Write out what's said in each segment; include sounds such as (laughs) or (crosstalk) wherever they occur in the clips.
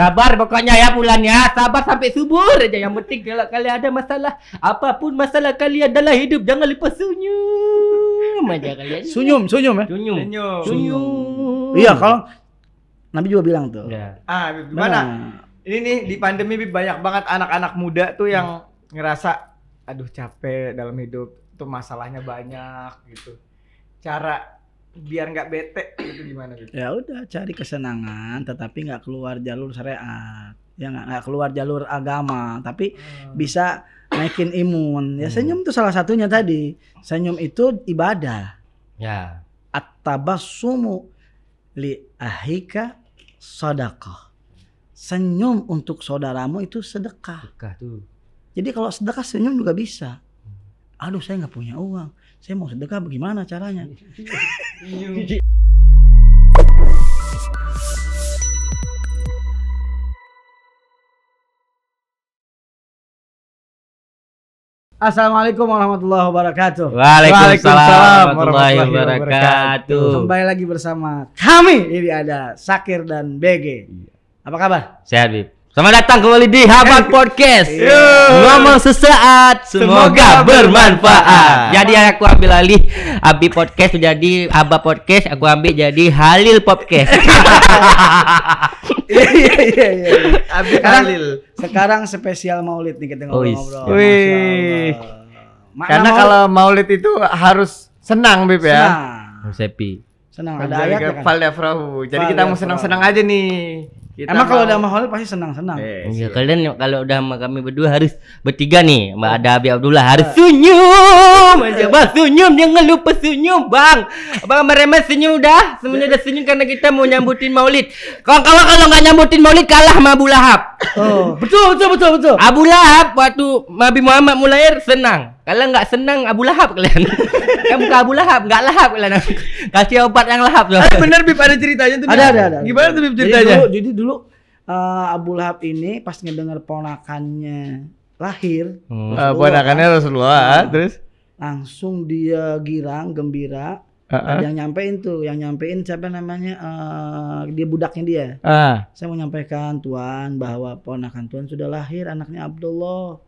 Sabar pokoknya ya bulannya. Sabar sampai subur aja. Yang penting kalau kalian ada masalah, apa pun masalah kalian dalam hidup, jangan lupa senyum aja kalian. Sunyum, sunyum ya. Senyum. Senyum. Senyum. Iya, kalau Nabi juga bilang tuh. Ya. Ah, gimana? Ini nih di pandemi banyak banget anak-anak muda tuh yang ngerasa aduh capek dalam hidup tuh masalahnya banyak gitu. Cara biar nggak bete itu gimana Bib? Ya udah cari kesenangan tetapi nggak keluar jalur syariat. Ya nggak keluar jalur agama, tapi bisa naikin imun. Ya Hmm. senyum tuh salah satunya tadi. Senyum itu ibadah. Ya. At-tabassumu li ahika sadaqah. Senyum untuk saudaramu itu sedekah. Suka tuh. Jadi kalau sedekah senyum juga bisa. Aduh saya nggak punya uang. Saya mau sedekah bagaimana caranya? Assalamualaikum warahmatullahi wabarakatuh. Waalaikumsalam warahmatullahi wabarakatuh. Kembali lagi bersama kami. Ini ada Sakir dan BG. Apa kabar? Sehat, Bib. Selamat datang kembali di Habat Podcast. Yo. Ngomong sesaat, semoga Semoga bermanfaat. Jadi aku ambil alih Abi Podcast jadi Aba Podcast, aku ambil jadi Halil Podcast. Iya iya iya. iya. Abi Sekarang- Khalil. Sekarang spesial Maulid nih kita ngobrol-ngobrol. Wih. Karena kalau Maulid itu harus senang Bib ya. senang. Sepi. Senang ada Menjadi ayatnya kan. Jadi kita mau senang-senang aja nih. Kita Emang kalau udah Maulid pasti senang-senang. Eh, Iya, siap. kalian kalau udah sama kami berdua harus bertiga nih. Mbak ada Abi Abdullah harus senyum (laughs) aja. Bang, senyum jangan lupa senyum, Bang. Bang meremes senyum udah. Semuanya udah senyum karena kita mau nyambutin Maulid. Kalau kalau kalau nggak nyambutin Maulid kalah sama Abu Lahab. Oh, (laughs) betul betul betul betul. Abu Lahab waktu Nabi Muhammad mulai senang. Kalau nggak senang Abu Lahab kalian. (laughs) kan bukan Abu Lahab, nggak lahap kalian. Kasih obat yang lahap tuh. Eh, bener Bib ada ceritanya tuh. Ada ada ada. Gimana tuh Bib Jadi ceritanya? dulu, jadi dulu eh, Abu Lahab ini pas ngedengar ponakannya lahir, Hmm. Eh, ponakannya Rasulullah, terus langsung dia girang, gembira. Heeh. Yang nyampein tuh, yang nyampein siapa namanya? eh, dia budaknya dia. Ah, Saya mau nyampaikan Tuan bahwa ponakan Tuan sudah lahir anaknya Abdullah.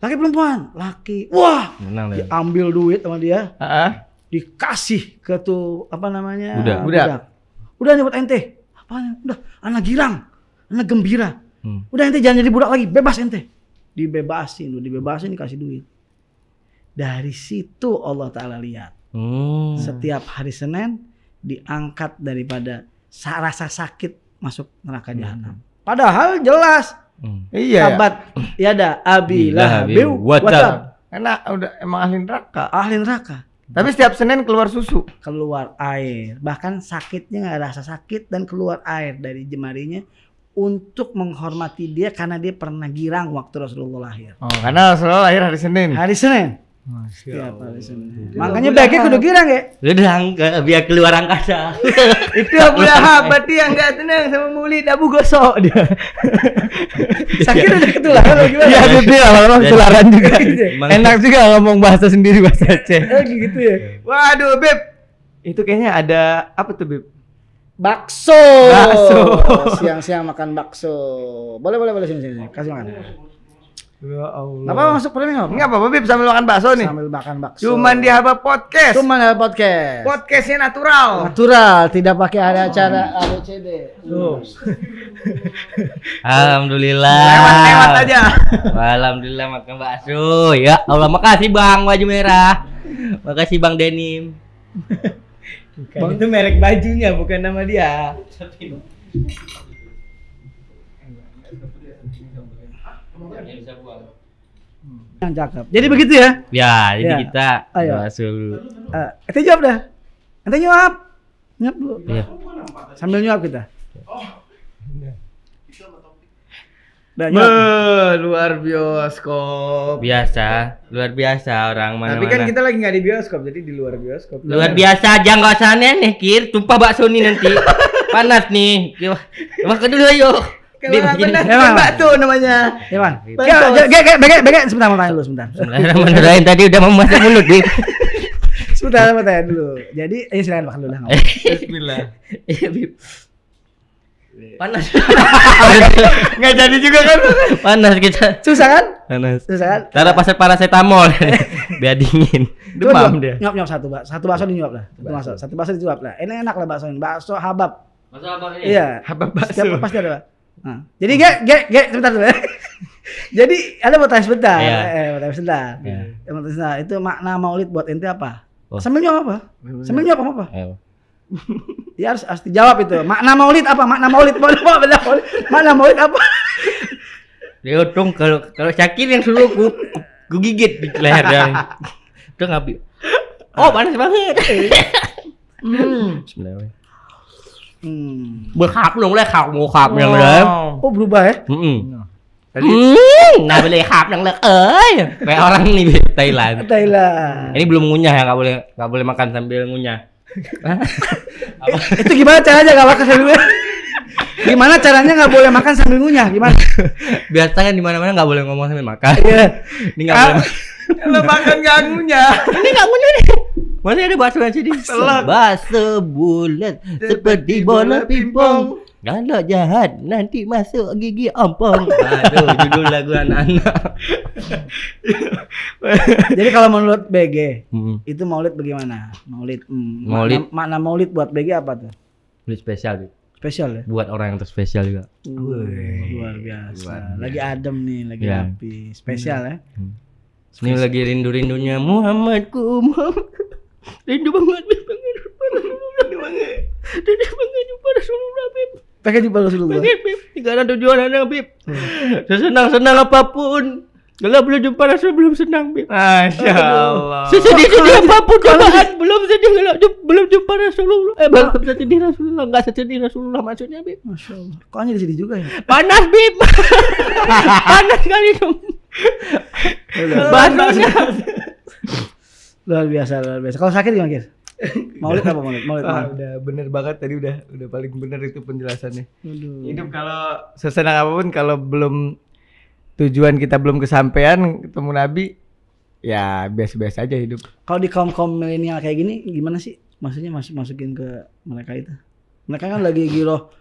Laki perempuan? Laki. Wah, Menang diambil duit sama dia, heeh. dikasih ke tuh apa namanya? Budak. Budak. Udah nih buat ente. Apaan? Udah, anak girang, anak gembira. Hmm. Udah ente jangan jadi budak lagi, bebas ente. Dibebasin, udah dibebasin dikasih duit. Dari situ Allah Ta'ala lihat. Hmm. Setiap hari Senin diangkat daripada sa- rasa sakit masuk neraka jahanam. Padahal jelas Hmm. Iya. ya. sahabat ya ada abi Bila lahabi habi watab. watab. Karena udah emang ahli neraka. ahli neraka Tapi setiap Senin keluar susu. keluar air bahkan sakitnya nggak rasa sakit dan keluar air dari jemarinya untuk menghormati dia karena dia pernah girang waktu Rasulullah lahir Oh, karena Rasulullah lahir hari Senin. hari Senin Masya Tiap Allah. hari Senin makanya baiknya kudu girang ya angka biar keluar angkasa. (laughs) Itu Abu Lahab berarti yang gak tenang sama Maulid Abu gosok dia. (laughs) sakit udah ketularan lo gimana Iya dia dia lama-lama ketularan juga. (laughs) Enak juga ngomong bahasa sendiri bahasa Aceh. Oh, gitu ya Waduh, Beb. Itu kayaknya ada apa tuh, Beb? bakso Bakso. siang-siang makan bakso boleh boleh boleh sini sini, sini. kasih makan Ya Allah. Nggak apa masuk premium Enggak apa-apa, Beb, sambil makan bakso nih. sambil makan bakso Cuman di Haba Podcast. Cuman ada podcast Podcastnya natural. natural tidak pakai ada acara ABCD Tuh. (laughs) Alhamdulillah. Lewat-lewat aja. Alhamdulillah makan bakso. Ya Allah, makasih Bang baju merah. Makasih Bang Denim. Bang itu merek bajunya bukan nama dia. Yang cakep. Jadi begitu ya? Ya, jadi Ya. kita Ayo. dulu. Eh, ente jawab dah. Ente nyuap. Nyuap dulu. Iya. sambil nyuap kita. Be, nyuap. luar bioskop. Biasa, luar biasa orang mana Tapi kan kita lagi nggak di bioskop, jadi di luar bioskop. luar biasa aja nggak usah aneh kir. Tumpah bakso nih nanti. (laughs) Panas nih. Yuk, makan dulu ayo Gini. benar, bakso namanya. Ya, ya, ya, ya, bege, bege, sebentar mau tanya dulu sebentar. Bismillahirrahmanirrahim tadi udah mau masuk mulut Bim. (laughs) Sebentar mau tanya dulu. Jadi, ini silakan makan dulu lah. Bismillah. Iya, Bim. Panas. (laughs) Nggak jadi juga kan? Panas kita. Susah kan? Panas. Susah kan? Taruh pasir paracetamol (laughs) biar dingin. Demam dia. Nyop nyop satu bakso, satu bakso dinyop lah. Satu bakso, satu bakso dinyop lah. Ini enak lah bakso ini. Bakso habab. Apa ini? Iya. Habab bakso. Setiap pasti ada. Pak. Nah, jadi ge ge ge sebentar ya. (laughs) jadi ada mau tanya sebentar. Iya. Eh, mau tanya sebentar. Iya. Eh, mau tanya sebentar. Itu makna maulid buat ente apa? Oh. Sambil nyop apa? Sambil nyop apa? Ayo. (laughs) Ya harus, harus dijawab itu. Makna maulid apa? Makna maulid. Makna maulid. Makna maulid, makna maulid apa? (laughs) Dia untung kalau kalau Syakir yang suruh ku, ku gigit di leher dia. Udah ngabi. Oh, panas banget. Hmm. Bismillahirrahmanirrahim. Hmm. Luôn đấy khóc mua khóc yang đấy. Oh berubah ya? Hmm, nah boleh khap yang lek. Kayak orang nih di Thailand. Thailand. Ini belum ngunyah ya, nggak boleh nggak boleh makan sambil ngunyah. Apa? Itu gimana caranya gak makan sambil ngunyah? Gimana caranya nggak boleh makan sambil ngunyah? Gimana? Biasa kan di mana-mana nggak boleh ngomong sambil makan. Iya. Ini nggak boleh. kalau makan ganggunya. Ini nggak ngunyah nih. Masih ada yang sini. Telak. Bakso bulat seperti bola pingpong. Kalau jahat nanti masuk gigi ompong. Aduh, judul lagu anak-anak. (laughs) Jadi kalau menurut BG Hmm. itu maulid bagaimana? Maulid. hmm. Maulid. Makna, makna maulid buat BG apa tuh? Ini spesial Bib. Spesial ya? buat orang yang terspesial juga. luar biasa. luar Lagi adem nih, lagi Ya. rapi. Spesial ya? Ini lagi rindu-rindunya Muhammadku, Muhammadku. Rindu banget, Bib. Pengen jumpa Rasulullah. Rindu banget. Rindu banget jumpa Rasulullah, Bib. Pakai jumpa Rasulullah. Pengen, Bib. Tidak ada tujuan anak, Bib. Sesenang-senang apa pun. Kalau belum jumpa Rasul belum senang, Bib. Masya Allah. Sesedih-sedih apa pun cobaan belum sedih kalau belum jumpa Rasulullah. Eh, belum sedih Rasulullah, enggak sesedih Rasulullah maksudnya, Bib. Masya Allah. Kok hanya di sini juga ya? Panas, Bib. (laughs) Panas kali dong. Bahasanya. Luar biasa, luar biasa. Kalau sakit gimana, Kir? (laughs) Maulid apa maulid? Maulid. Ah, udah bener banget tadi udah udah paling bener itu penjelasannya. Aduh. Hidup kalau sesenang apa pun kalau belum tujuan kita belum kesampaian ketemu Nabi ya biasa-biasa aja hidup. Kalau di kaum kaum milenial kayak gini gimana sih? Maksudnya masuk masukin ke mereka itu? Mereka kan lagi giro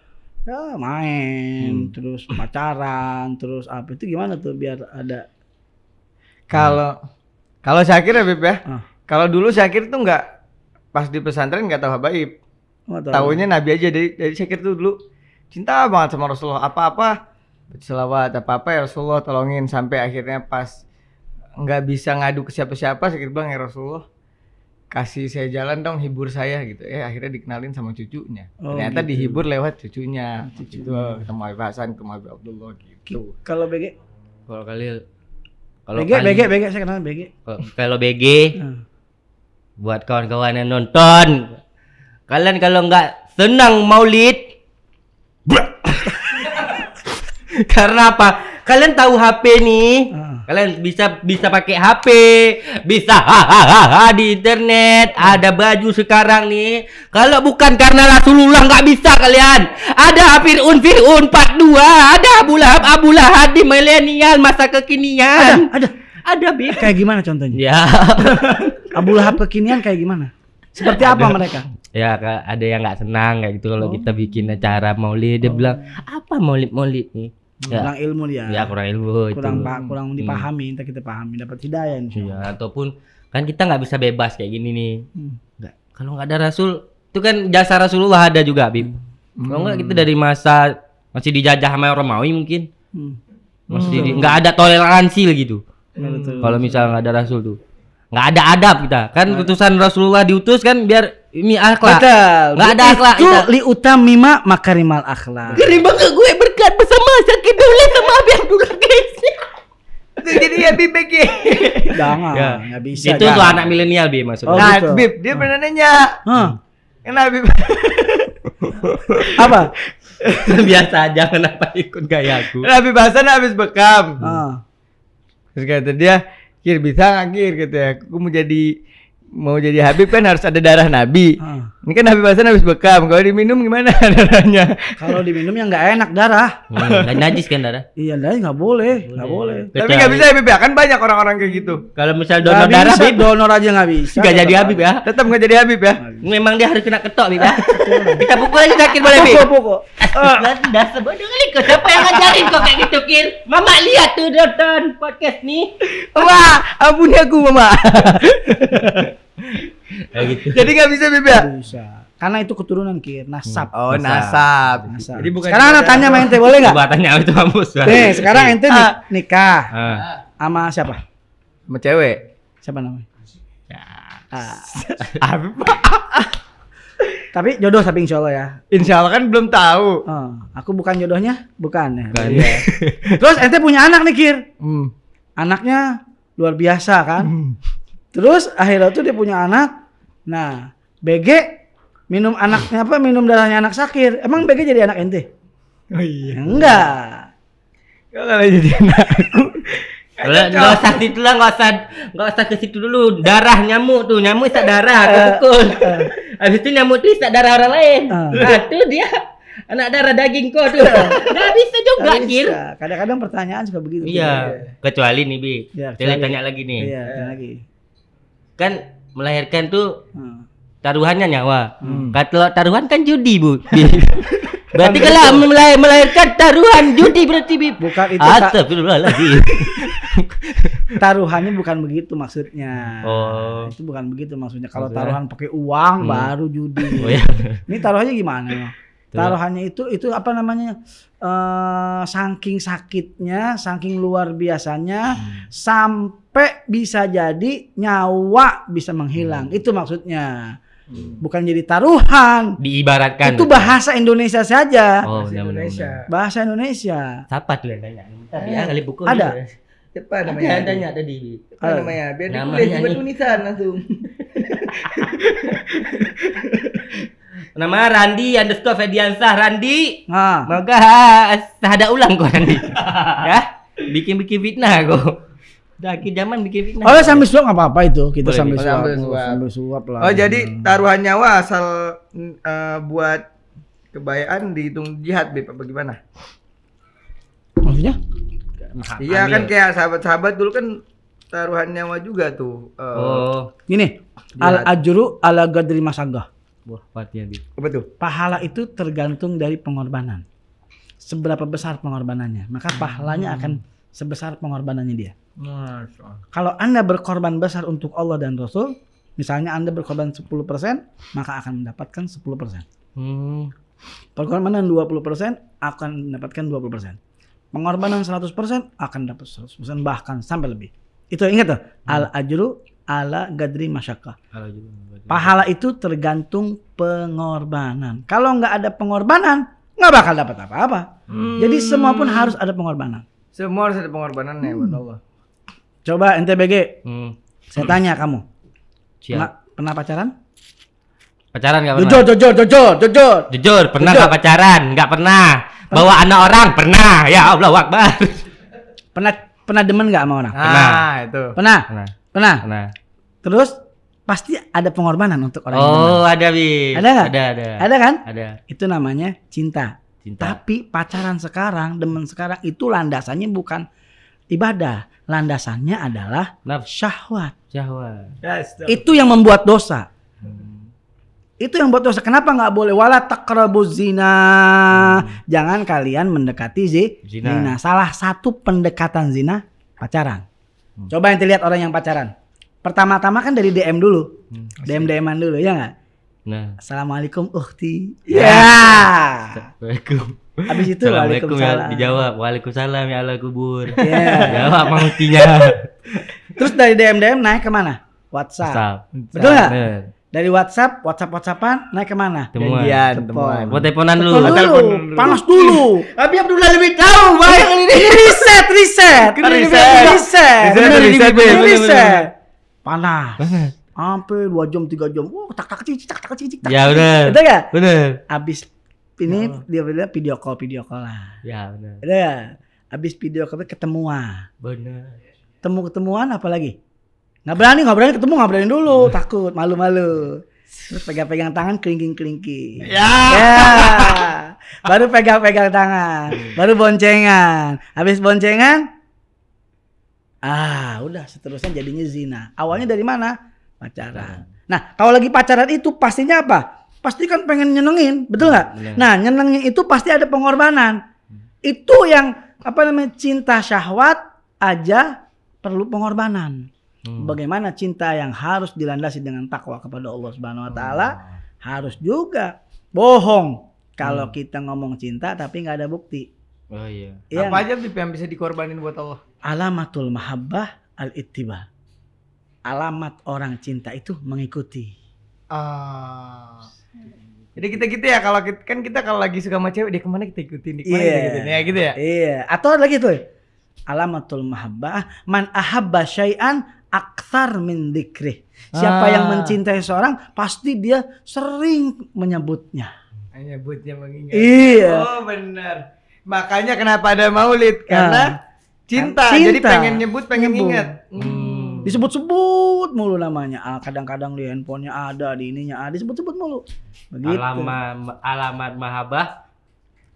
ya main, terus pacaran, terus apa itu gimana tuh biar ada Kalau kalau Syakir ya Beb ya. Ah. Kalau dulu Syakir tuh nggak pas di pesantren nggak tahu habaib. Tahunya Nabi aja dari dari Syakir tuh dulu cinta banget sama Rasulullah apa-apa selawat apa-apa ya Rasulullah tolongin sampai akhirnya pas nggak bisa ngadu ke siapa-siapa Syakir bilang ya Rasulullah kasih saya jalan dong hibur saya gitu eh akhirnya dikenalin sama cucunya Oh, ternyata gitu. dihibur lewat cucunya Cucunya. itu ketemu Habib Hasan ketemu Habib Abdullah gitu Kalau BG, Kalau kali kalau BG, kali- BG, BG, saya kenal BG. kalau- BG (laughs) Hmm. buat kawan-kawan yang nonton kalian kalau nggak senang maulid (laughs) (laughs) karena apa kalian tahu HP nih Ah. Kalian bisa bisa pakai HP bisa hahaha di internet ada baju sekarang nih. Kalau bukan karena Rasulullah nggak bisa kalian. Ada Fir'un Fir'un part 2 ada Abu Lahab Abu Lahab di milenial masa kekinian. Ada, ada. Bib kayak gimana contohnya? ya. (laughs) Abu Lahab kekinian kayak gimana? Seperti apa Ada. mereka? ya ada yang nggak senang kayak gitu kalau kita bikin acara maulid dia bilang apa maulid maulid nih ya, Kurang ilmu dia. ya kurang ilmu itu kurang pa- kurang Hmm. dipahami, entah kita pahami, dapat hidayah. insya Allah. Iya, ataupun kan kita nggak bisa bebas kayak gini nih Hmm. nggak kalau nggak ada rasul itu kan jasa rasulullah ada juga bib kalau nggak kita dari masa masih dijajah sama orang Romawi mungkin Hmm. masih di- nggak ada toleransi gitu Ya, betul. kalau misalnya nggak ada rasul tuh nggak ada adab kita kan utusan rasulullah diutus kan biar ini akhlak. Nggak ada akhlak Itu kita. li utamima makarimal akhlak. Keren banget gue berkat bersama sakit dulu sama Abi Abdullah guys. itu jadi ya Bib BG Jangan, Ya. nggak bisa. Itu tuh anak milenial bi maksudnya. Oh, nah gitu. Bib dia pernah nanya Hah, kenapa Bib apa? (laughs) Biasa aja kenapa ikut gayaku. kenapa Habib Hasan habis bekam Ah. Terus kata dia, Kir bisa nggak Kir? Kata ya, aku mau jadi mau jadi Habib kan harus ada darah Nabi. Ah. Ini kan Habib Hasan habis bekam. Kalau diminum gimana (laughs) darahnya? Kalau diminum yang nggak enak darah. Hmm, dan najis kan darah. Iya, darah nggak boleh, nggak boleh. Tapi nggak bisa Habib ya kan banyak orang-orang kayak gitu. Kalau misal donor darah bisa, Bib, donor aja nggak bisa. nggak jadi Habib ya. Tetap nggak jadi Habib ya. Memang dia harus kena ketok Bib ya. Kita pukul aja sakit boleh Bib. Pokok, pokok. Dah sebodoh kali kau Siapa yang ngajarin kau kayak gitu Kir? Mama lihat tuh nonton podcast nih. Mama, ampuni aku Mama. (laughs) Gitu. jadi nggak bisa Habib ya. Bisa. Karena itu keturunan kir, nasab. Oh Nasab. nasab. Nasab. Jadi bukan sekarang anak tanya sama ente boleh nggak? Coba tanya itu mampus. Nih, sekarang ente nik- Ah. nikah Ah. sama siapa? sama cewek. Siapa namanya? Ya. Ah. (laughs) Habib. Tapi jodoh tapi insya Allah ya. Insya Allah kan belum tahu. Oh, aku bukan jodohnya, bukan ya. Bukan. Iya. Terus ente punya anak nih Kir. Hmm. Anaknya luar biasa kan. Hmm. Terus akhirnya tuh dia punya anak. Nah, BG minum anaknya apa? Minum darahnya anak sakir. Emang BG jadi anak ente? Oh iya. Enggak. Kalau jadi anakku. Nggak nggak usah situ lah, nggak usah nggak usah ke situ dulu. Darah nyamuk tuh, nyamuk isap darah, kau pukul. Habis itu nyamuk tuh isap darah orang lain. Eh. Nah, tuh dia anak darah daging kau tuh. Nggak bisa juga, Kir. bisa. Kadang-kadang pertanyaan suka begitu. Iya, kecuali nih Bi. Iya, kecuali. tanya lagi nih. Iya, ada lagi. Kan melahirkan tuh Hmm. taruhannya nyawa. Hmm. Kalau taruhan kan judi, Bu. (laughs) berarti kalau melahir- melahirkan taruhan judi berarti, Bi. Bukan itu Astagfirullahaladzim. (laughs) taruhannya bukan begitu maksudnya. Oh. Itu bukan begitu maksudnya. Kalau taruhan pakai uang Hmm. baru judi. Oh ya. Ini taruhannya gimana? Tuh. Taruhannya itu itu apa namanya? eh saking sakitnya, saking luar biasanya Hmm. sampai bisa jadi nyawa bisa menghilang. Hmm. Itu maksudnya. Bukan jadi taruhan. Diibaratkan. itu bahasa Indonesia saja. Oh, Bahasa Indonesia. benar. Bahasa Indonesia. Siapa tuh yang tanya? Tapi ya kali buku Ada? Siapa Ada yang tanya tadi. Apa namanya? Biar Namanya ditulis buat nih. tulisan langsung. (laughs) Nama Randi underscore Fediansah Randi. Nah, Moga ada ulang kau Randi. (laughs) ya? Bikin-bikin fitnah kau. Dah akhir zaman bikin fitnah. Oh ya sambil suap nggak apa-apa itu kita Boleh, sambil Bi. suap. Sambil Oh, suap. sambil suap lah. Oh jadi taruhan nyawa asal eh, buat kebayaan dihitung jihad Beb apa gimana? maksudnya? Iya kan kayak sahabat-sahabat dulu kan taruhan nyawa juga tuh. Eh, Oh. Gini, Jihad. al ajru ala gadri masagah. Wah, Bi. Apa tuh? Pahala itu tergantung dari pengorbanan. Seberapa besar pengorbanannya, maka pahalanya akan sebesar pengorbanannya dia. Kalau Anda berkorban besar untuk Allah dan Rasul, misalnya Anda berkorban 10%, maka akan mendapatkan 10%. Hmm. Pengorbanan 20% akan mendapatkan 20%. Pengorbanan 100% akan dapat 100% bahkan sampai lebih. Itu ingat tuh, al ajru ala gadri masyakah. Pahala itu tergantung pengorbanan. Kalau nggak ada pengorbanan, nggak bakal dapat apa-apa. Jadi semua pun harus ada pengorbanan. Semua harus ada pengorbanannya buat Allah. Coba NTBG, Hmm. saya tanya kamu, Siap. pernah, pernah pacaran? Pacaran enggak pernah? Jujur, jujur, jujur, jujur. Jujur, pernah nggak pacaran? Nggak pernah. Bawa anak orang? Pernah. Ya Allah, Akbar. Pernah pernah demen nggak sama orang? Pernah. Ah, itu. Pernah, Pernah. Pernah. Pernah. Terus pasti ada pengorbanan untuk orang yang demen. Oh, ada Bi. Ada nggak? Ada, ada. Ada kan? Ada. Itu namanya cinta. Cinta. Tapi pacaran sekarang, demen sekarang itu landasannya bukan ibadah. Landasannya adalah Nafsu syahwat. syahwat. Itu yang membuat dosa. Hmm. Itu yang membuat dosa. Kenapa nggak boleh? Wala taqrabuz zina. Jangan kalian mendekati zi- Zina. zina. Salah satu pendekatan zina pacaran. Hmm. Coba yang lihat orang yang pacaran. Pertama-tama kan dari DM dulu. Hmm. DM DM-an dulu ya nggak? Nah. Assalamualaikum uhti. Ya. Ya. Assalamualaikum. Habis itu Assalamualaikum ya, waalaikumsalam. dijawab. Waalaikumsalam ya Allah kubur. Ya. Jawab mautinya. (laughs) Terus dari DM DM naik ke mana? WhatsApp. Stop. Betul nggak? Dari WhatsApp, WhatsApp WhatsAppan naik ke mana? Temuan. Janjian, temuan. Buat teleponan dulu. Telepon dulu, telepon dulu. panas dulu. (laughs) Tapi Abdullah lebih tahu, Bang. Ini riset, riset. Riset. riset. Riset, riset, riset. Panas. Bener. Sampai 2 jam, 3 jam. Wah, tak tak cicik, tak tak cicik. tak, Ya, tak, bener. Betul gak? Bener. Abis ini dia bilang video call, video call lah. Ya. Betul gak? Abis video call ketemuan. Bener. Temu ketemuan apa lagi? Nggak berani, nggak berani ketemu, nggak berani dulu, takut, malu-malu. Terus pegang-pegang tangan, kelingking-kelingking. Ya. Ya. Baru pegang-pegang tangan, baru boncengan. Habis boncengan, ah, udah seterusnya jadinya zina. Awalnya dari mana? Pacaran. Nah, kalau lagi pacaran itu pastinya apa? Pasti kan pengen nyenengin, betul nggak? Bener. Nah, nyenengin itu pasti ada pengorbanan. Itu yang apa namanya cinta syahwat aja perlu pengorbanan. Hmm. Bagaimana cinta yang harus dilandasi dengan takwa kepada Allah Subhanahu wa taala harus juga bohong kalau kita ngomong cinta tapi nggak ada bukti. Oh iya. Iya Apa aja yang bisa dikorbanin buat Allah? Alamatul mahabbah al ittiba. Alamat orang cinta itu mengikuti. Ah. Jadi kita gitu ya kalau kita, kan kita kalau lagi suka sama cewek dia ke mana kita ikutin, dia ke mana Iya. kita ikutin ya gitu ya. Iya, atau ada lagi tuh. Alamatul mahabbah man ahabba syai'an aktsar min dzikrih. Siapa Ah. yang mencintai seorang pasti dia sering menyebutnya. Hanya buatnya mengingat. Iya. Oh benar. Makanya kenapa ada maulid? Karena cinta. Cinta. Jadi pengen nyebut, pengen Nyebut. ingat. Hmm. Disebut-sebut mulu namanya. Ah, kadang-kadang di handphonenya ada, di ininya ada, disebut-sebut mulu. Begitu. Alamat alamat mahabbah,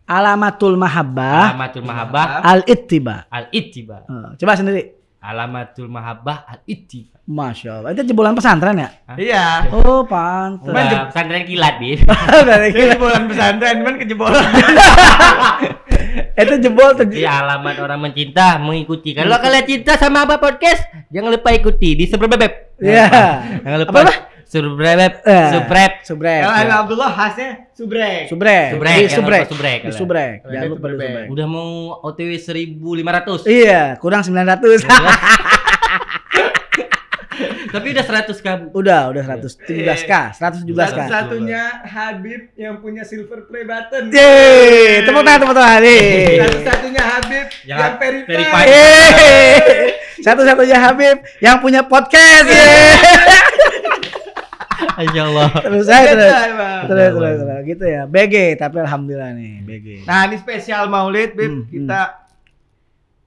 Alamatul mahabbah alamatul mahabbah al ittiba. al ittiba. coba sendiri. Alamatul mahabbah al ittiba. Masya Allah. Itu jebolan pesantren ya? Iya. Oh, pantes. Udah pesantren kilat, Bib. Dari Dia jebolan pesantren, cuman kejebolan. (laughs) itu jebol tuh. Iya alamat orang mencinta mengikuti. Kalau kalian cinta sama apa podcast, jangan lupa ikuti di subscribe. Iya. Jangan lupa Apa, apa? Subscribe, Eh. subscribe. Subrek. Kalau Ana Abdullah khasnya subrek. Subrek. Subrek, Di jangan subrek. lupa subrek, Di subrek. Jangan lupa di subrek. subrek. Udah mau OTW 1500. Iya, kurang 900. (laughs) Tapi udah 100 kan. udah, udah 117k, 117k. Satu-satunya Habib yang punya silver play button. Yeay, tepuk tangan, tepuk tangan. Satu-satunya Habib Yang yang verified. Satu-satunya Habib yang punya podcast. Yeay. (laughs) Insya Allah. Terus saya terus. Terus, terus, terus. Gitu ya. BG, tapi alhamdulillah nih, BG. Nah ini spesial Maulid, Bib. Hmm, kita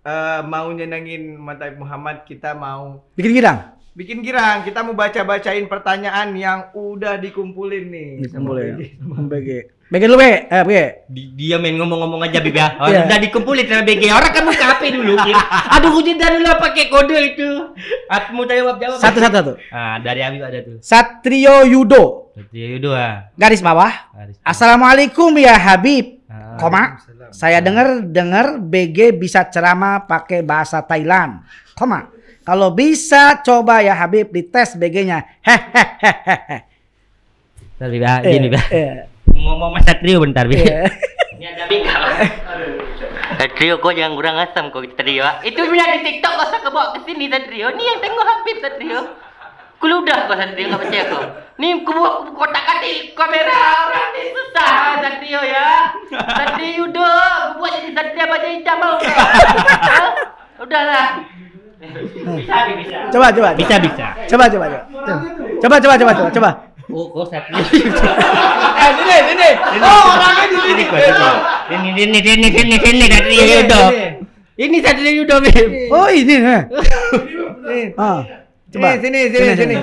eh, mau nyenengin Mata Muhammad, kita mau Bikin girang. bikin girang. Kita mau baca-bacain pertanyaan yang udah dikumpulin nih. sama Dikumpulin. BG. BG. Dulu, BG. Eh, dia main ngomong-ngomong aja Bib ya. (laughs) Oh, Iya. Udah dikumpulin sama BG. Orang kan buka HP dulu. Aduh, gue dari dulu pakai kode itu. Apa mau jawab jawab? Satu, satu, satu. Ah, dari Habib ada tuh. Satrio Yudo. Jadi itu ah. Garis bawah. Haris. Assalamualaikum ya Habib. Ah. Koma. Saya dengar dengar BG bisa ceramah pakai bahasa Thailand. Koma. Kalau bisa coba ya Habib dites BG-nya. Hehehehe. Bentar, Bib. ah, Gini, Bib. Eh, Ngomong Mas Satrio bentar, Bib. eh. (laughs) Ini ada. Satrio kok jangan kurang asam kok Satrio. Itu punya di TikTok kok usah kebawa ke sini Satrio. Ini yang tengok Habib Satrio. Kuludah kok Satrio enggak percaya kok. Nih kubu kotak katil kamera orang ini susah Satrio ya. Satrio udah, gua buat jadi Satrio baca hitam mau. Udahlah. Bisa, bisa. Coba coba. Bisa, bisa. Coba coba coba. Coba coba coba coba coba. Oh, kok Satrio. (laughs) Eh, sini, sini. Oh, orangnya di sini. Ini kok Satrio. Ini ini ini ini ini Satrio Yudo. Ini Satrio Yudo, Bib. Oh ini nih. Nih. Ah. Coba. Coba. Sini, sini, sini.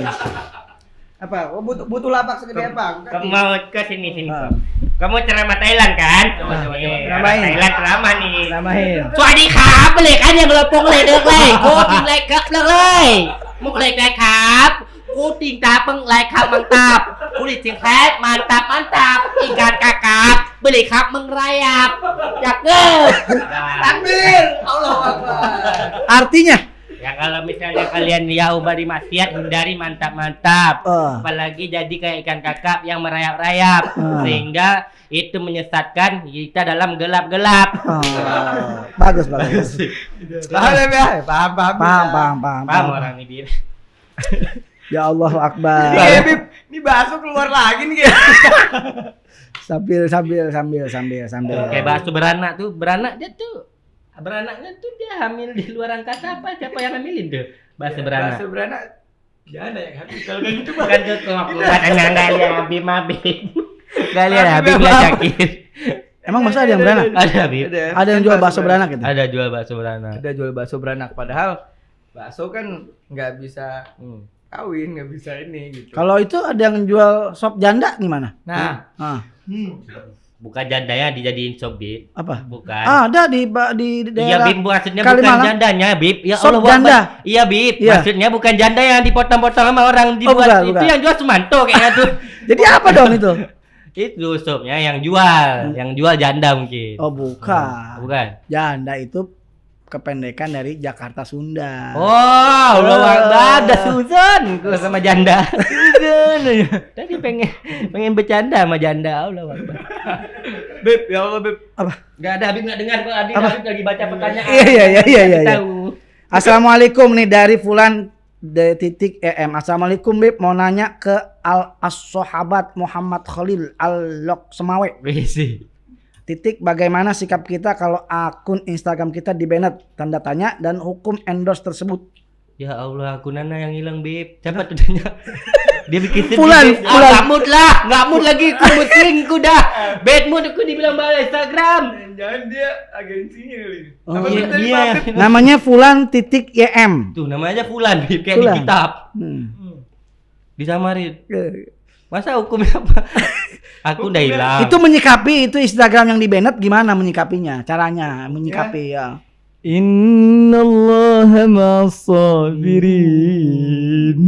Apa? Oh, butuh butuh lapak segede apa? Aku Kamu kasih. mau ke sini sini. Ah. Kamu ceramah Thailand kan? Coba Ah, coba iya. coba. Ceramahin. Thailand ceramah nih. Namain. สวัสดีครับไปเลยครับยังเราปงเลยเด็กเลยโคติงเลยครับเลิกเลยมุกเลยนะครับ kucing tapeng lekap mantap. Kulit singkat mantap mantap. Ikan kakap beli kap mengrayap ya jaket takbir. Allah Akbar. Artinya? Ya kalau misalnya kalian ya ubah di maksiat hindari mantap mantap. Uh. apalagi jadi kayak ikan kakap yang merayap rayap uh. Ah. sehingga itu menyesatkan kita dalam gelap gelap uh. bagus. Bagus paham ya paham. Paham paham paham paham paham. orang ini. Ya Allahu Akbar. Iya, Bib. Ini bakso keluar lagi nih kayak. (laughs) Sambil sambil sambil sambil sambil. kayak bakso beranak tuh beranak dia tuh beranaknya tuh dia hamil di luar angkasa apa siapa yang hamilin tuh bakso beranak Bakso beranak. Jangan ya, Habib. Kalau kayak gitu, Bang. kan tuh kok aku katanya nggak lihat Habib Habib nggak lihat Habib lihat Syakir Emang masa ada yang beranak? ada Habib Ada yang jual bakso beranak gitu. ada jual bakso beranak Ada jual bakso beranak padahal bakso kan nggak bisa Hmm. Kawin, nggak bisa ini gitu. Kalau itu ada yang jual sop janda gimana? Nah, Ah, Bukan jandanya dijadiin sop, Bib. apa? Bukan. Ah, ada di di Iya daerah Bib maksudnya Kalimalang. bukan jandanya Bib ya Sop Allah janda. Iya Bib Iya. maksudnya bukan janda yang dipotong-potong sama orang dibuat bukan, itu bukan. yang jual Sumanto kayaknya tuh (laughs) Jadi apa dong itu? (laughs) itu sopnya yang jual yang jual janda mungkin Oh, bukan. bukan Janda itu kependekan dari Jakarta Sunda. oh Allah Akbar ada Susan gua sama janda Susan (laughs) tadi pengen pengen bercanda sama janda Allah Akbar Beb, ya Allah Beb. Apa? Gak ada Habib nggak dengar kok Habib, Apa? Habib lagi baca pertanyaan Iya, iya, iya, iya, iya. tahu Assalamualaikum nih dari Fulan de titik EM. Assalamualaikum Bib mau nanya ke Al As-Sahabat Muhammad Khalil Al Lok Semawe. Wisi. Titik bagaimana sikap kita kalau akun Instagram kita di banned tanda tanya dan hukum endorse tersebut. Ya Allah, aku Nana yang hilang, Beb. Siapa tuh tanya? (laughs) Dia bikin Beb. Fulan. Ah, nggak mood lah, nggak mood lagi. Aku mood swing, aku dah. Bad mood aku dibilang balas Instagram. Jangan dia agensinya kali. Oh, Apa iya, Beb? (laughs) Namanya Fulan titik YM. Tuh namanya Fulan, Beb. Kayak Fulan. di kitab. Hmm. Disamarin. Eh, Masa hukumnya apa? (laughs) aku udah hilang. Itu menyikapi itu Instagram yang di banned gimana menyikapinya? Caranya menyikapi ya. Innallaha ma'as-sabirin.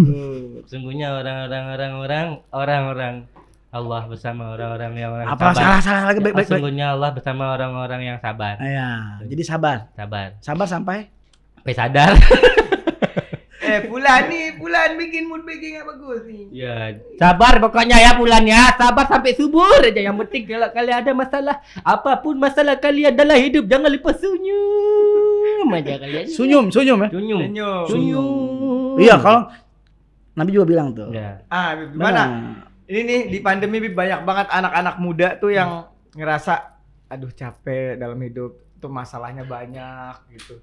Sungguhnya orang-orang orang-orang orang-orang Allah bersama orang-orang yang orang Apa salah salah lagi baik baik. baik. Sungguhnya Allah bersama orang-orang yang sabar. Ya, jadi sabar. Sabar. Sabar sampai Sampai sadar. (laughs) Eh, Fulan nih, Fulan bikin mood making yang bagus nih. Ya, sabar pokoknya ya bulan ya. Sabar sampai subuh aja. Yang penting kalau kalian ada masalah, apa pun masalah kalian dalam hidup, jangan lupa senyum aja kalian. Sunyum, sunyum ya. Senyum. Senyum. Senyum. Iya, kalau Nabi juga bilang tuh. Ya. Ah, Beb, gimana? Ini nih di pandemi banyak banget anak-anak muda tuh yang ngerasa aduh capek dalam hidup tuh masalahnya banyak gitu.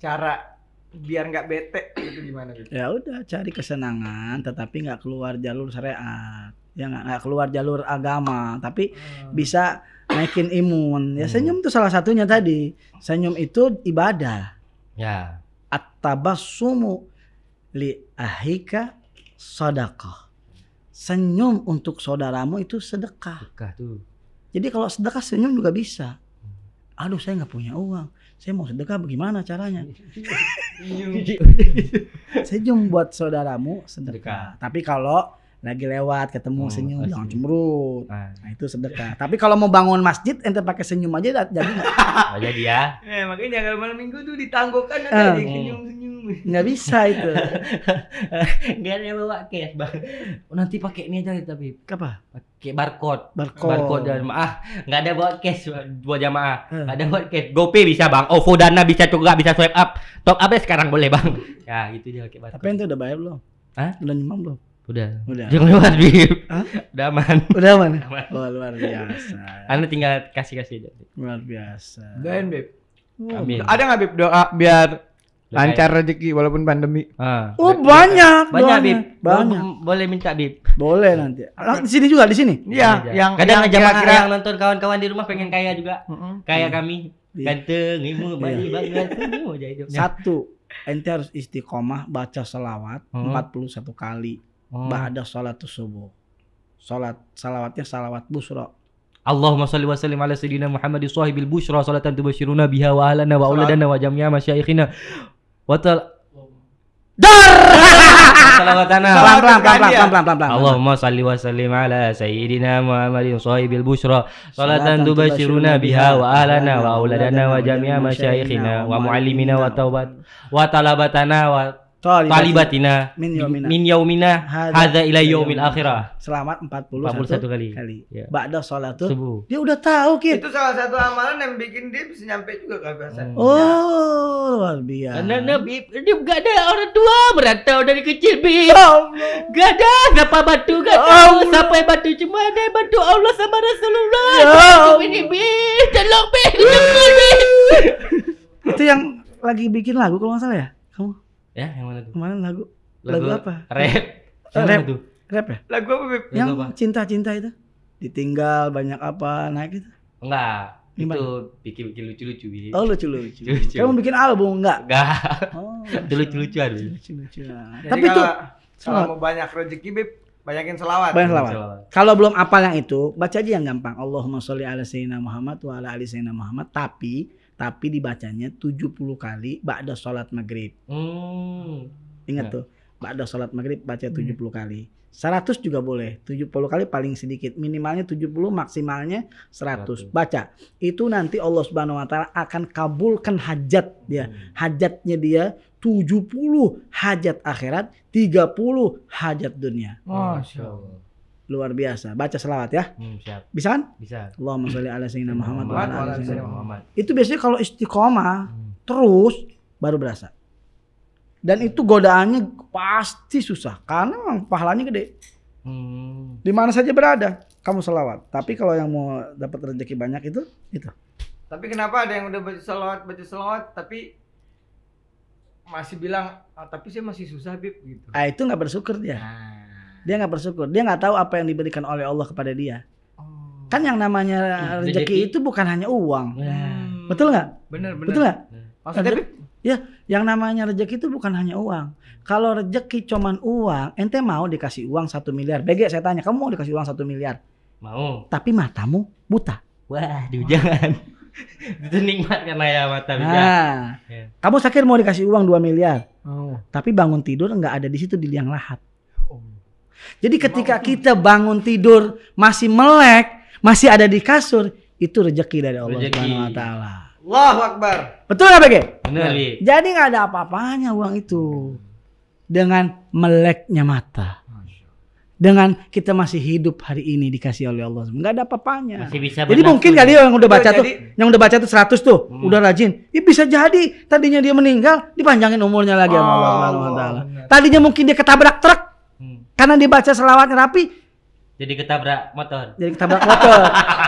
Cara biar nggak bete gitu gimana Beb? Ya udah cari kesenangan tetapi nggak keluar jalur syariat. Ya nggak keluar jalur agama, tapi bisa naikin imun. Ya Hmm. senyum itu salah satunya tadi. Senyum itu ibadah. Ya. At-tabassumu li ahika sedekah. Senyum untuk saudaramu itu sedekah. Suka tuh. Jadi kalau sedekah senyum juga bisa. Aduh saya nggak punya uang. Saya mau sedekah bagaimana caranya? (laughs) (laughs) Senyum buat saudaramu sedekah. Tapi kalau lagi lewat ketemu Hmm, senyum jangan cemberut. Nah, Nah itu sedekah. Tapi kalau mau bangun masjid ente pakai senyum aja jadi nggak (laughs) oh, jadi ya. Eh, makanya kalau malam minggu tuh ditangguhkan Eh. ada senyum-senyum. Nggak bisa itu. (laughs) Gak ada yang bawa cash, Bang. Oh, nanti pakai ini aja tapi Apa? pakai barcode. Barcode. Barcode jamaah. Nggak ada bawa cash buat jamaah. Nggak ada buat cash. GoPay bisa, Bang. OVO Dana bisa juga bisa swipe up. Top up sekarang boleh, Bang. Ya, gitu aja pakai Tapi barcode. ente udah bayar belum? Hah? Udah nyemam belum? Udah. Udah. Jangan lewat, Bib. Hah? Udah aman. Udah mana? Aman. Oh luar biasa. Anda tinggal kasih-kasih aja. Luar biasa. Doain Beb. Oh, Amin. Ada nggak Beb doa biar. Lancar rezeki walaupun pandemi? Ah. Oh banyak, Banyak, doanya. Bib. Banyak. Bo- Boleh minta, Bib. Boleh nanti. Di sini juga di sini. Iya, yang kadang yang jamaah kira-kira- yang nonton kawan-kawan di rumah pengen kaya juga. Mm-mm. Kayak kami. Iya. Ganteng, ilmu, bayi banget. Aja. Satu, ente harus istiqomah baca selawat Hmm. 41 kali. Oh. Ba'da sholat subuh. Sholat salawatnya salawat busro. Allahumma salli wa sallim ala sayyidina Muhammad sahibil busyra salatan tubashiruna biha wa ahlana wa auladana wa jami'a masyayikhina wa tal Dar! salawatana Pelan pelan pelan pelan pelan pelan pelan. Allahumma salli wa sallim ala sayyidina Muhammadin sahibil busyra salatan tubashiruna biha wa ahlana wa wa auladana wa jami'a masyayikhina wa muallimina wa taubat. Wa talabatana wa talibatina Min yaumina. min yaumina Hadza ila yaumil akhirah Selamat 41, 41 kali. kali. Ya. Ba'da sholat tuh. subuh Dia udah tahu, Kit. Itu salah satu amalan yang bikin dia bisa nyampe juga ke kebiasaan. Hmm. Oh, luar biasa. Karena Nabi dia gak ada orang tua merantau dari kecil bi. Allah. Gak ada siapa bantu gak Ya tahu Allah. siapa bantu cuma ada bantu Allah sama Rasulullah. Ya Allah. ini bi, tolong bi, tolong bi. Itu yang lagi bikin lagu kalau nggak salah ya? Ya, yang mana tuh? kemarin lagu Lagu apa? Rap. Eh, Yang rap. tuh? rap ya? Lagu apa Beb? Yang apa? cinta-cinta itu. Ditinggal banyak apa naik itu. Enggak. Gimana? Itu bikin-bikin lucu-lucu. Bib. Oh lucu lucu. Lucu. Kamu bikin album enggak? Enggak. Oh, Itu lucu-lucuan. Bib. lucu lucu. Jadi Tapi tuh kalau, kalau selawat. mau banyak rezeki Bib, banyakin selawat. Banyak selawat. Selawat. Kalau belum apal yang itu, baca aja yang gampang. Allahumma sholli ala sayyidina Muhammad wa ala ali sayyidina Muhammad. Tapi tapi dibacanya 70 kali ba'da sholat maghrib. Hmm. Ingat Ya. tuh, ba'da sholat maghrib baca 70 kali. 100 juga boleh. 70 kali paling sedikit. Minimalnya 70, maksimalnya 100. 100. Baca. Itu nanti Allah Subhanahu wa taala akan kabulkan hajat dia. Hajatnya dia 70 hajat akhirat, 30 hajat dunia. Masya Allah. Luar biasa. Baca selawat ya. Hmm, siap. Bisa kan? Bisa. Allahumma sholli ala sayyidina Muhammad wa ala ali. Muhammad. Itu biasanya kalau istiqomah Hmm. terus baru berasa. Dan itu godaannya pasti susah karena memang pahalanya gede. Hmm. Di mana saja berada kamu selawat. Tapi kalau yang mau dapat rezeki banyak itu itu. Tapi kenapa ada yang udah baca selawat, baca selawat, tapi masih bilang, ah, tapi saya masih susah Bib gitu. Ah itu nggak bersyukur dia. Nah. Dia nggak bersyukur. Dia nggak tahu apa yang diberikan oleh Allah kepada dia. Oh. Kan yang namanya Hmm, rezeki itu bukan hanya uang. Hmm. Betul nggak? Bener, bener. Betul nggak? Maksudnya Bib? Yang namanya rezeki itu bukan hanya uang. Kalau rezeki cuman uang, ente mau dikasih uang satu miliar. BG saya tanya, kamu mau dikasih uang satu miliar? Mau. Tapi matamu buta. Waduh, jangan. (laughs) itu nikmat karena ya mata bisa. Nah, Ya. kamu sakit mau dikasih uang 2 miliar. Oh. Tapi bangun tidur nggak ada di situ di liang lahat. Jadi ketika kita bangun tidur masih melek, masih ada di kasur, itu rezeki dari Allah Rezeki. Subhanahu wa taala. Allahu Akbar. Betul nggak BG? Bener, Bi. Jadi nggak ada apa-apanya uang itu dengan meleknya mata. Dengan kita masih hidup hari ini dikasih oleh Allah, nggak ada apa-apanya. Masih bisa Jadi mungkin kali yang udah baca Jadi- tuh, yang udah baca tuh 100 tuh, Hmm. udah rajin. Ya bisa jadi tadinya dia meninggal, dipanjangin umurnya lagi sama Allah Oh, Subhanahu wa taala. benar. Tadinya mungkin dia ketabrak truk. Karena dia baca selawatnya rapi, Jadi ketabrak motor. jadi ketabrak motor.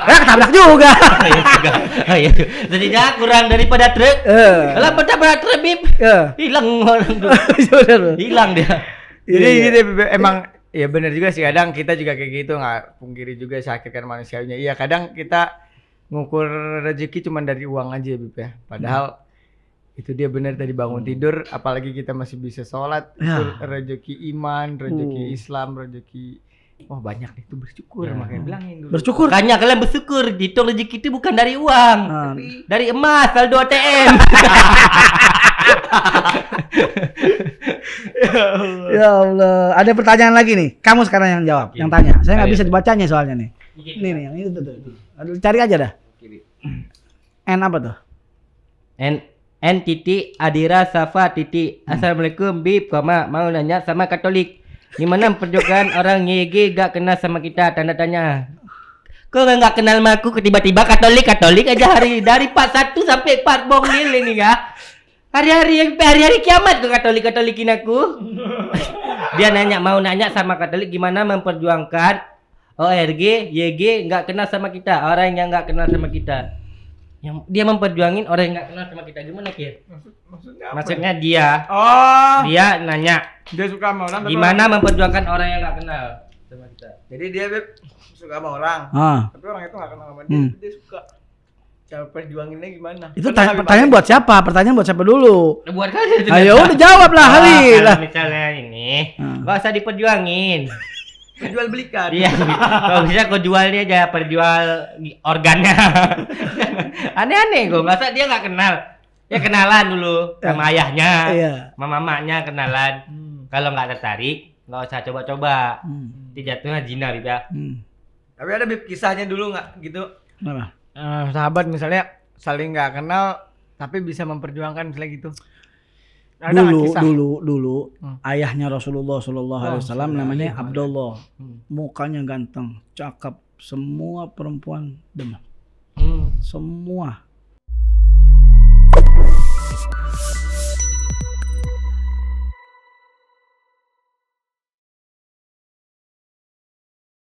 ya ketabrak juga. (laughs) Oh, iya juga. Oh, iya. Jadinya kurang daripada truk. Eh. Kalau ketabrak truk, Bib. Eh. Hilang orang tuh. (laughs) Bener. Hilang dia. Jadi Iya, iya. gitu, emang (laughs) ya bener juga sih kadang kita juga kayak gitu nggak pungkiri juga sakit kan manusianya. Iya kadang kita ngukur rezeki cuma dari uang aja Bib ya. Padahal itu dia bener tadi bangun Hmm. tidur apalagi kita masih bisa sholat Ya. itu rezeki iman rezeki Hmm. Islam rezeki wah banyak nih itu bersyukur Ya. makanya bilangin dulu Bersyukur. Makanya kalian bersyukur. Dihitung rezeki itu bukan dari uang. Ah. Dari emas, saldo ATM. (laughs) Ya Allah, ada pertanyaan lagi nih. Kamu sekarang yang jawab, Oke. yang tanya. Saya nggak bisa dibacanya soalnya nih. Ini nih, yang itu tuh. Cari aja dah. N apa tuh? N N titik Adira Safa titik. Assalamualaikum Bib koma mau nanya sama Katolik. Gimana perjuangan (laughs) orang YG gak kenal sama kita? Tanda tanya. Kok nggak kenal sama aku tiba-tiba Katolik? Katolik aja hari dari part 1 sampai part bongil ini ya. Hari-hari hari-hari kiamat kok Katolik Katolikin aku. (laughs) Dia nanya mau nanya sama Katolik gimana memperjuangkan ORG YG nggak kenal sama kita? Orang yang nggak kenal sama kita yang dia memperjuangin orang yang nggak kenal sama kita gimana Kir? maksudnya apa Maksudnya dia oh dia nanya dia suka sama orang tapi gimana memperjuangkan orang yang nggak kenal sama kita. jadi dia Bib suka sama orang Ah, tapi orang itu gak kenal sama dia Hmm. dia suka cara perjuanginnya gimana itu tanya, pertanyaan buat siapa? Pertanyaan buat siapa dulu? Buat kalian itu. Ayo udah jawab lah Ah, Halil. kalau misalnya ini Hmm. nggak usah diperjuangin. Jual belikan Iya, (laughs) kalau bisa kau jualnya aja perjual organnya. (laughs) Aneh-aneh kok, nggak usah dia nggak kenal. Ya kenalan dulu sama ayahnya, Iya. sama mamanya kenalan. Hmm. Kalau nggak tertarik, nggak usah coba-coba. Hmm. Nanti jatuhnya zina Bib, ya. Hmm. tapi ada Bib kisahnya dulu nggak gitu Kenapa? Eh, sahabat misalnya saling nggak kenal tapi bisa memperjuangkan misalnya gitu ada dulu, kisah? dulu, dulu hmm. ayahnya Rasulullah Shallallahu Alaihi oh, Wasallam iya, namanya ya, Abdullah, hmm. mukanya ganteng, cakep, semua perempuan demam, hmm. semua.